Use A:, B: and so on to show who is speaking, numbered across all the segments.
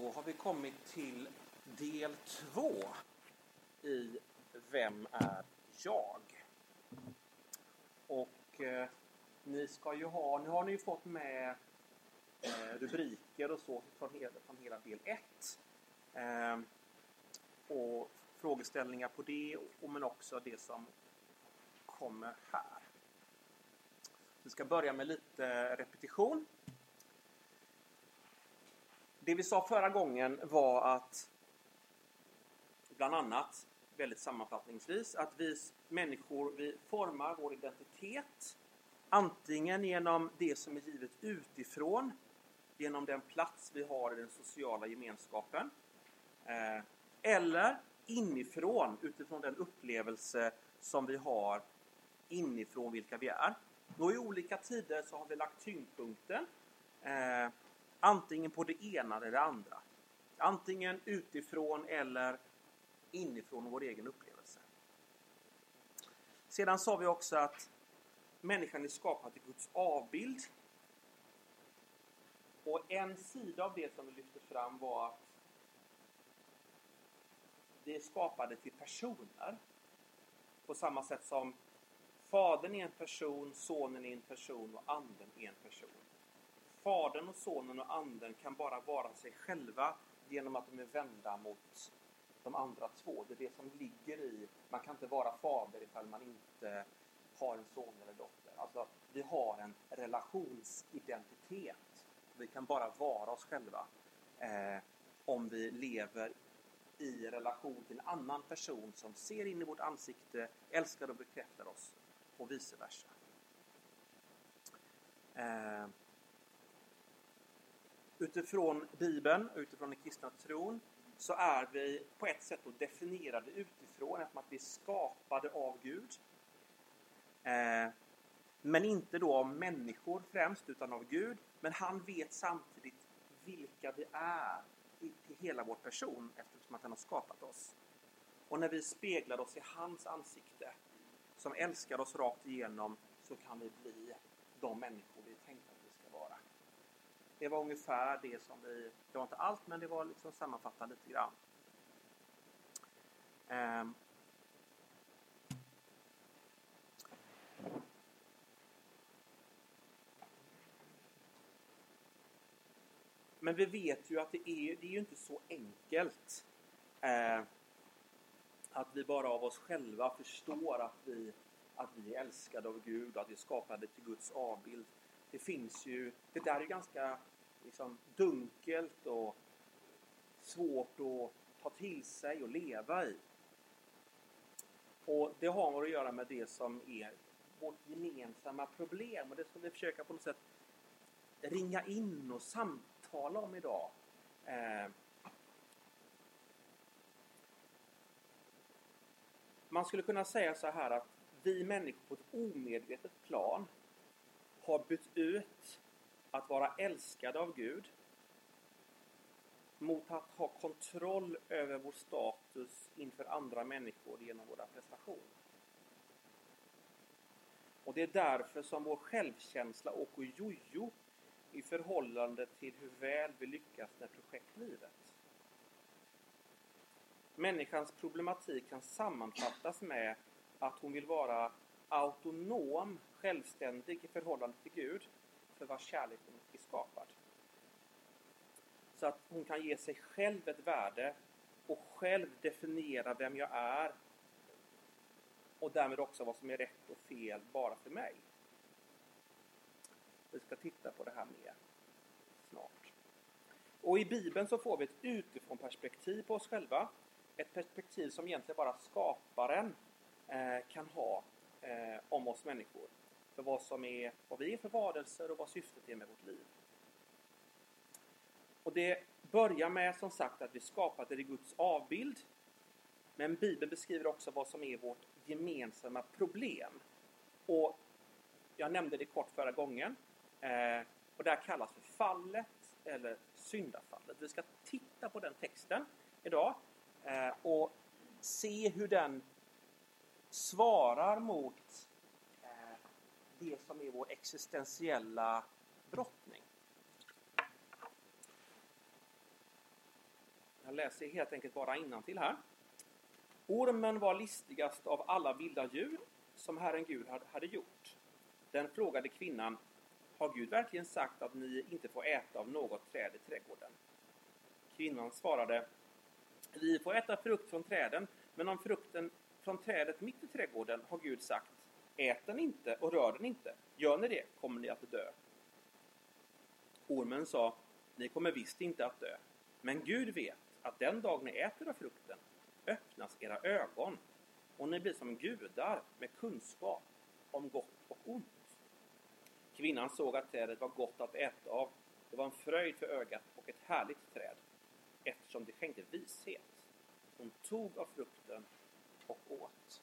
A: Då har vi kommit till del två i Vem är jag? Och eh, ni ska ju ha, nu har ni ju fått med eh, rubriker och så från hela, från hela del ett. Eh, och frågeställningar på det, och, men också det som kommer här. Vi ska börja med lite repetition. Det vi sa förra gången var att bland annat, väldigt sammanfattningsvis, att vi människor vi formar vår identitet antingen genom det som är givet utifrån, genom den plats vi har i den sociala gemenskapen, eh, eller inifrån utifrån den upplevelse som vi har inifrån vilka vi är. Och i olika tider så har vi lagt tyngdpunkten eh, antingen på det ena eller det andra. Antingen utifrån eller inifrån vår egen upplevelse. Sedan sa vi också att människan är skapad till Guds avbild. Och en sida av det som vi lyfte fram var att vi är skapade till personer. På samma sätt som Fadern är en person, Sonen är en person och Anden är en person. Fadern och Sonen och Anden kan bara vara sig själva genom att de är vända mot de andra två. Det är det som ligger i, man kan inte vara fader ifall man inte har en son eller dotter. Alltså, vi har en relationsidentitet. Vi kan bara vara oss själva eh, om vi lever i relation till en annan person som ser in i vårt ansikte, älskar och bekräftar oss och vice versa. Eh, utifrån Bibeln, utifrån den kristna tron, så är vi på ett sätt definierade utifrån, eftersom att vi är skapade av Gud. Eh, men inte då av människor främst, utan av Gud. Men han vet samtidigt vilka vi är i, till hela vår person, eftersom att han har skapat oss. Och när vi speglar oss i hans ansikte, som älskar oss rakt igenom, så kan vi bli de människor vi tänkte att vi ska vara. Det var ungefär det som vi, det var inte allt, men det var liksom sammanfattat lite grann. Um, Men vi vet ju att det är, det är ju inte så enkelt eh, att vi bara av oss själva förstår att vi, att vi är älskade av Gud och att vi är skapade till Guds avbild. Det finns ju, det där är ganska liksom, dunkelt och svårt att ta till sig och leva i. Och det har att göra med det som är vårt gemensamma problem och det ska vi försöka på något sätt ringa in och samtala om idag. Eh, man skulle kunna säga så här att vi människor på ett omedvetet plan har bytt ut att vara älskade av Gud mot att ha kontroll över vår status inför andra människor genom våra prestationer. Och det är därför som vår självkänsla åker jojo i förhållande till hur väl vi lyckas med projektlivet. Människans problematik kan sammanfattas med att hon vill vara autonom, självständig i förhållande till Gud, för vars kärlek hon är skapad. Så att hon kan ge sig själv ett värde och själv definiera vem jag är och därmed också vad som är rätt och fel bara för mig. Vi ska titta på det här mer snart. Och i Bibeln så får vi ett utifrån perspektiv på oss själva. Ett perspektiv som egentligen bara skaparen eh, kan ha eh, om oss människor. För vad, som är, vad vi är för varelser och vad syftet är med vårt liv. Och det börjar med som sagt att vi skapade i Guds avbild. Men Bibeln beskriver också vad som är vårt gemensamma problem. Och jag nämnde det kort förra gången. Eh, och det här kallas för fallet eller syndafallet. Vi ska titta på den texten idag eh, och se hur den svarar mot det som är vår existentiella brottning. Jag läser helt enkelt bara till här. Ormen var listigast av alla vilda djur som Herren Gud hade gjort. Den frågade kvinnan, har Gud verkligen sagt att ni inte får äta av något träd i trädgården? Kvinnan svarade, vi får äta frukt från träden, men om frukten från trädet mitt i trädgården har Gud sagt, ät den inte och rör den inte. Gör ni det kommer ni att dö. Ormen sa, ni kommer visst inte att dö. Men Gud vet att den dag ni äter av frukten öppnas era ögon och ni blir som gudar med kunskap om gott och ont. Kvinnan såg att trädet var gott att äta av. Det var en fröjd för ögat och ett härligt träd eftersom det skänkte vishet. Hon tog av frukten och åt.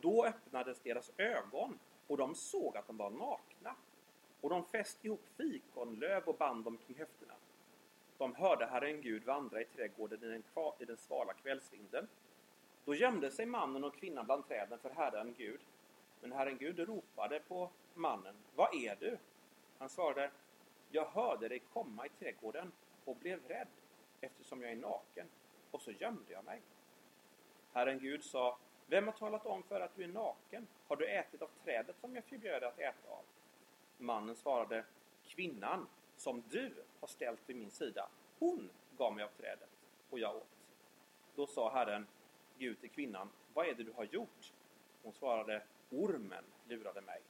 A: Då öppnades deras ögon och de såg att de var nakna. Och de fäste ihop fikonlöv och band dem kring höfterna. De hörde Herren Gud vandra i trädgården i den, i den svala kvällsvinden. Då gömde sig mannen och kvinnan bland träden för Herren Gud. Men Herren Gud ropade på mannen. Vad är du? Han svarade. Jag hörde dig komma i trädgården och blev rädd eftersom jag är naken. Och så gömde jag mig. Herren Gud sa. Vem har talat om för att du är naken? Har du ätit av trädet som jag förbjöd att äta av? Mannen svarade. Kvinnan som du har ställt vid min sida, hon gav mig av trädet och jag åt. Då sa Herren Gud till kvinnan, vad är det du har gjort? Hon svarade, ormen lurade mig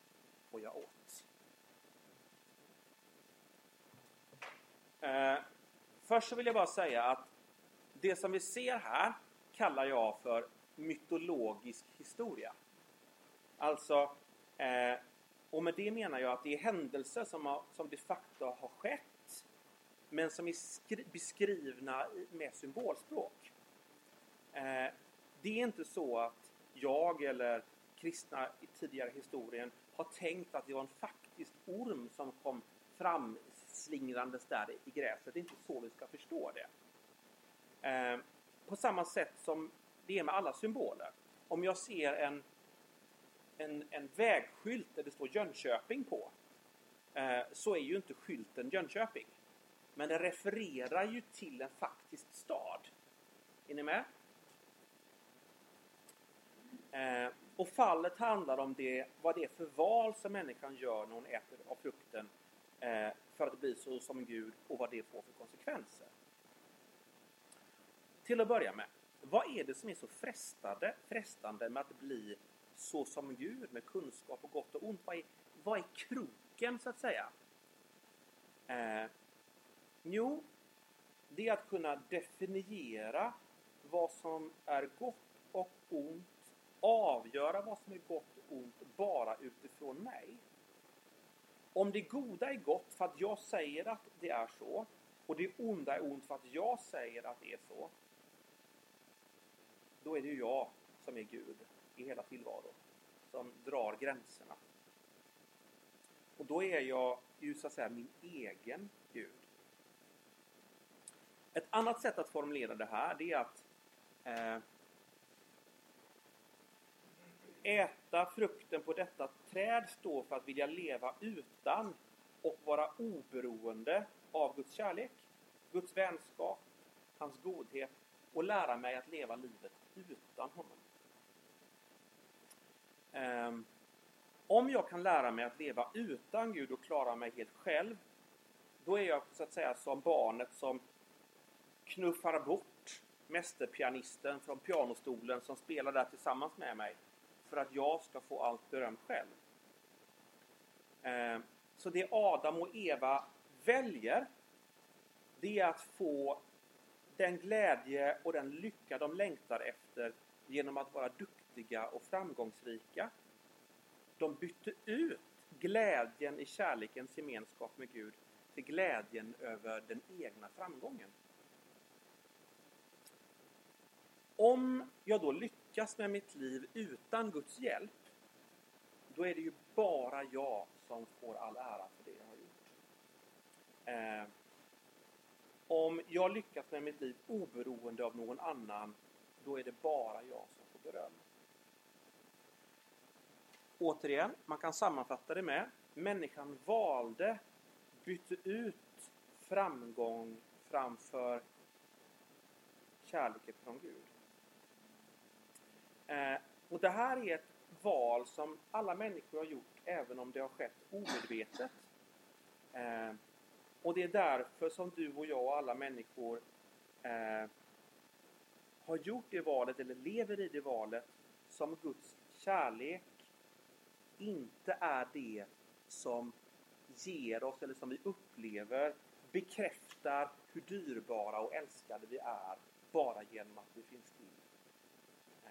A: och jag åt. Eh, först så vill jag bara säga att det som vi ser här kallar jag för mytologisk historia. Alltså, eh, och med det menar jag att det är händelser som, har, som de facto har skett men som är beskrivna med symbolspråk. Eh, det är inte så att jag eller kristna i tidigare historien har tänkt att det var en faktisk orm som kom fram slingrandes där i gräset. Det är inte så vi ska förstå det. Eh, på samma sätt som det är med alla symboler. Om jag ser en en, en vägskylt där det står Jönköping på eh, så är ju inte skylten Jönköping. Men den refererar ju till en faktisk stad. Är ni med? Eh, och fallet handlar om det, vad det är för val som människan gör när hon äter av frukten eh, för att bli så som Gud och vad det får för konsekvenser. Till att börja med, vad är det som är så frestande, frestande med att bli så som Gud med kunskap och gott och ont. Vad är, vad är kroken så att säga? Eh, jo, det är att kunna definiera vad som är gott och ont, avgöra vad som är gott och ont bara utifrån mig. Om det goda är gott för att jag säger att det är så och det onda är ont för att jag säger att det är så. Då är det ju jag som är Gud i hela tillvaron som drar gränserna. Och då är jag ju så att säga min egen Gud. Ett annat sätt att formulera det här det är att eh, äta frukten på detta träd står för att vilja leva utan och vara oberoende av Guds kärlek, Guds vänskap, hans godhet och lära mig att leva livet utan honom. Um, om jag kan lära mig att leva utan Gud och klara mig helt själv, då är jag så att säga som barnet som knuffar bort mästerpianisten från pianostolen som spelar där tillsammans med mig för att jag ska få allt beröm själv. Um, så det Adam och Eva väljer, det är att få den glädje och den lycka de längtar efter genom att vara duktiga och framgångsrika. De bytte ut glädjen i kärlekens gemenskap med Gud till glädjen över den egna framgången. Om jag då lyckas med mitt liv utan Guds hjälp, då är det ju bara jag som får all ära för det jag har gjort. Eh, om jag lyckas med mitt liv oberoende av någon annan, då är det bara jag som får beröm. Återigen, man kan sammanfatta det med människan valde, bytte ut framgång framför kärleken från Gud. Eh, och det här är ett val som alla människor har gjort även om det har skett omedvetet. Eh, och det är därför som du och jag och alla människor eh, har gjort det valet eller lever i det valet som Guds kärlek inte är det som ger oss eller som vi upplever bekräftar hur dyrbara och älskade vi är bara genom att vi finns till. Eh.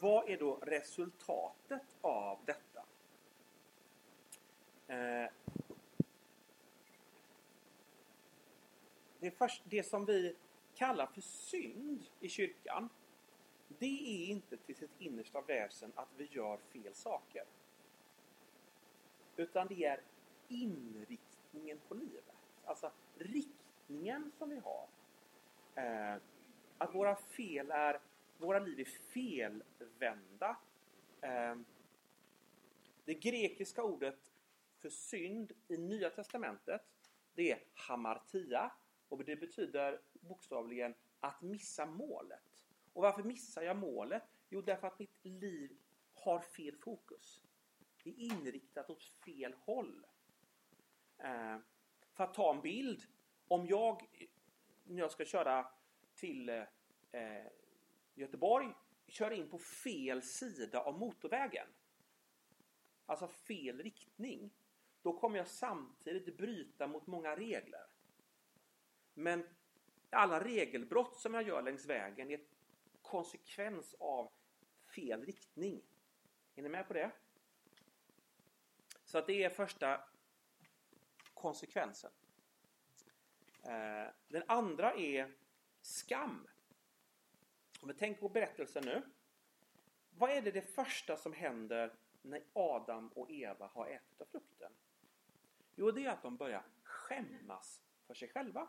A: Vad är då resultatet av detta? Eh. Det, först, det som vi kallar för synd i kyrkan, det är inte till sitt innersta väsen att vi gör fel saker. Utan det är inriktningen på livet. Alltså riktningen som vi har. Eh, att våra fel är, våra liv är felvända. Ehm, det grekiska ordet för synd i Nya Testamentet, det är hamartia. Och det betyder bokstavligen att missa målet. Och varför missar jag målet? Jo, därför att mitt liv har fel fokus. Det är inriktat åt fel håll. Ehm, för att ta en bild. Om jag, när jag ska köra till eh, Göteborg, kör in på fel sida av motorvägen. Alltså fel riktning. Då kommer jag samtidigt bryta mot många regler. Men alla regelbrott som jag gör längs vägen är konsekvens av fel riktning. Är ni med på det? Så att det är första konsekvensen. Eh, den andra är skam. Om vi tänker på berättelsen nu. Vad är det det första som händer när Adam och Eva har ätit av frukten? Jo, det är att de börjar skämmas för sig själva.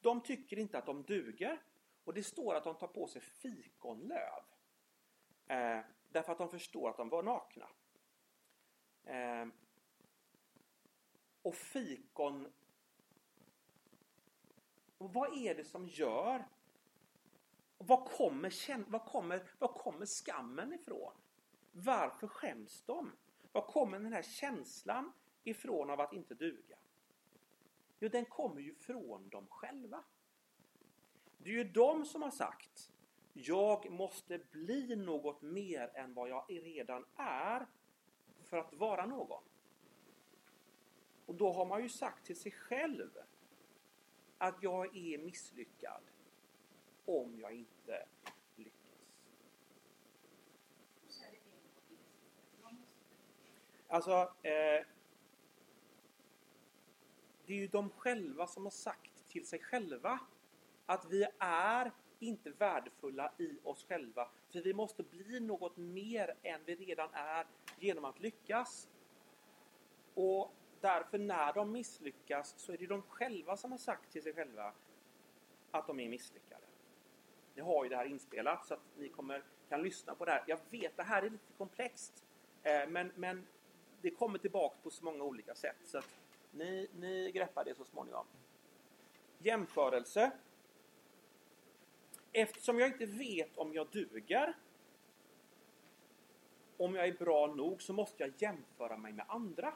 A: De tycker inte att de duger och det står att de tar på sig fikonlöv. Eh, därför att de förstår att de var nakna. Eh, och fikon... Och vad är det som gör... Var kommer, var, kommer, var kommer skammen ifrån? Varför skäms de? Var kommer den här känslan ifrån av att inte duga? Jo, den kommer ju från dem själva. Det är ju de som har sagt Jag måste bli något mer än vad jag redan är för att vara någon. Och då har man ju sagt till sig själv att jag är misslyckad om jag inte lyckas. Alltså, eh, det är ju de själva som har sagt till sig själva att vi är inte värdefulla i oss själva. För vi måste bli något mer än vi redan är genom att lyckas. Och därför när de misslyckas så är det de själva som har sagt till sig själva att de är misslyckade. Ni har ju det här inspelat så att ni kommer, kan lyssna på det här. Jag vet, det här är lite komplext. Eh, men, men det kommer tillbaka på så många olika sätt. Så att ni, ni greppar det så småningom. Jämförelse. Eftersom jag inte vet om jag duger, om jag är bra nog, så måste jag jämföra mig med andra.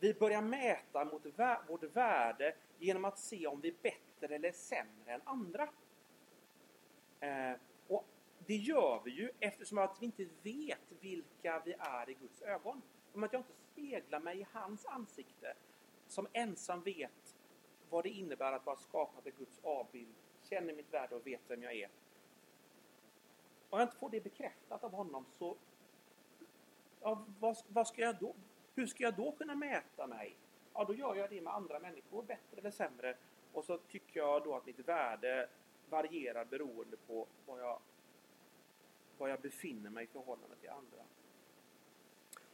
A: Vi börjar mäta mot vårt värde genom att se om vi är bättre eller sämre än andra. Eh, och Det gör vi ju eftersom att vi inte vet vilka vi är i Guds ögon. Om att jag inte speglar mig i hans ansikte som ensam vet vad det innebär att vara skapad i Guds avbild, känner mitt värde och vet vem jag är. Om jag inte får det bekräftat av honom så ja, vad, vad ska jag då, hur ska jag då kunna mäta mig? Ja, då gör jag det med andra människor, bättre eller sämre. Och så tycker jag då att mitt värde varierar beroende på var jag, var jag befinner mig i förhållande till andra.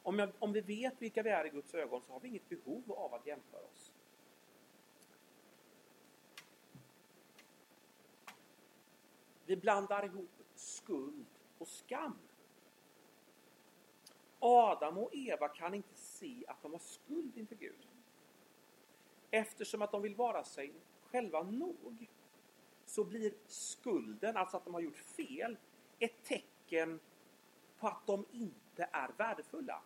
A: Om, jag, om vi vet vilka vi är i Guds ögon så har vi inget behov av att jämföra oss. Vi blandar ihop skuld och skam. Adam och Eva kan inte se att de har skuld inför Gud. Eftersom att de vill vara sig själva nog så blir skulden, alltså att de har gjort fel, ett tecken på att de inte är värdefulla.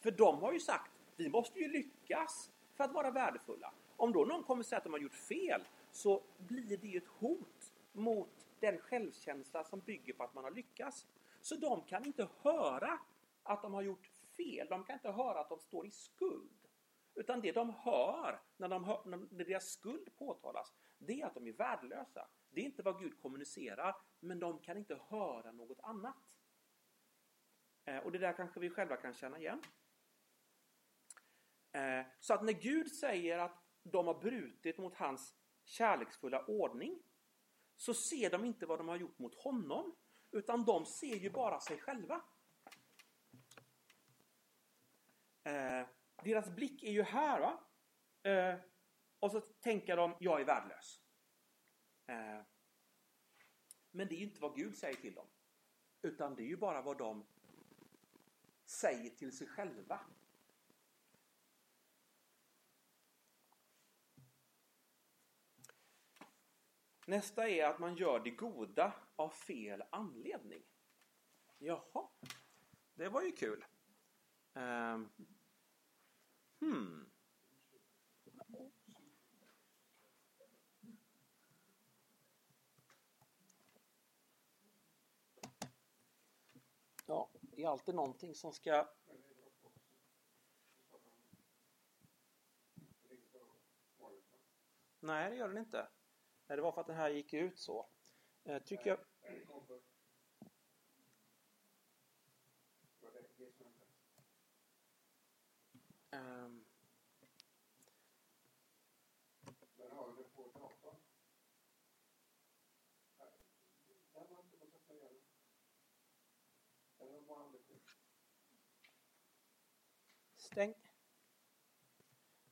A: För de har ju sagt, vi måste ju lyckas för att vara värdefulla. Om då någon kommer säga att de har gjort fel så blir det ju ett hot mot den självkänsla som bygger på att man har lyckats. Så de kan inte höra att de har gjort fel. De kan inte höra att de står i skuld. Utan det de hör när, de hör, när deras skuld påtalas, det är att de är värdelösa. Det är inte vad Gud kommunicerar, men de kan inte höra något annat. Eh, och det där kanske vi själva kan känna igen. Eh, så att när Gud säger att de har brutit mot hans kärleksfulla ordning så ser de inte vad de har gjort mot honom utan de ser ju bara sig själva. Eh, deras blick är ju här va. Och så tänker de, jag är värdelös. Eh, men det är ju inte vad Gud säger till dem. Utan det är ju bara vad de säger till sig själva. Nästa är att man gör det goda av fel anledning. Jaha, det var ju kul. Um, hmm. Ja, det är alltid någonting som ska... Nej, det gör den inte. Nej, det var för att den här gick ut så. Eh, tycker jag... Um... denkt,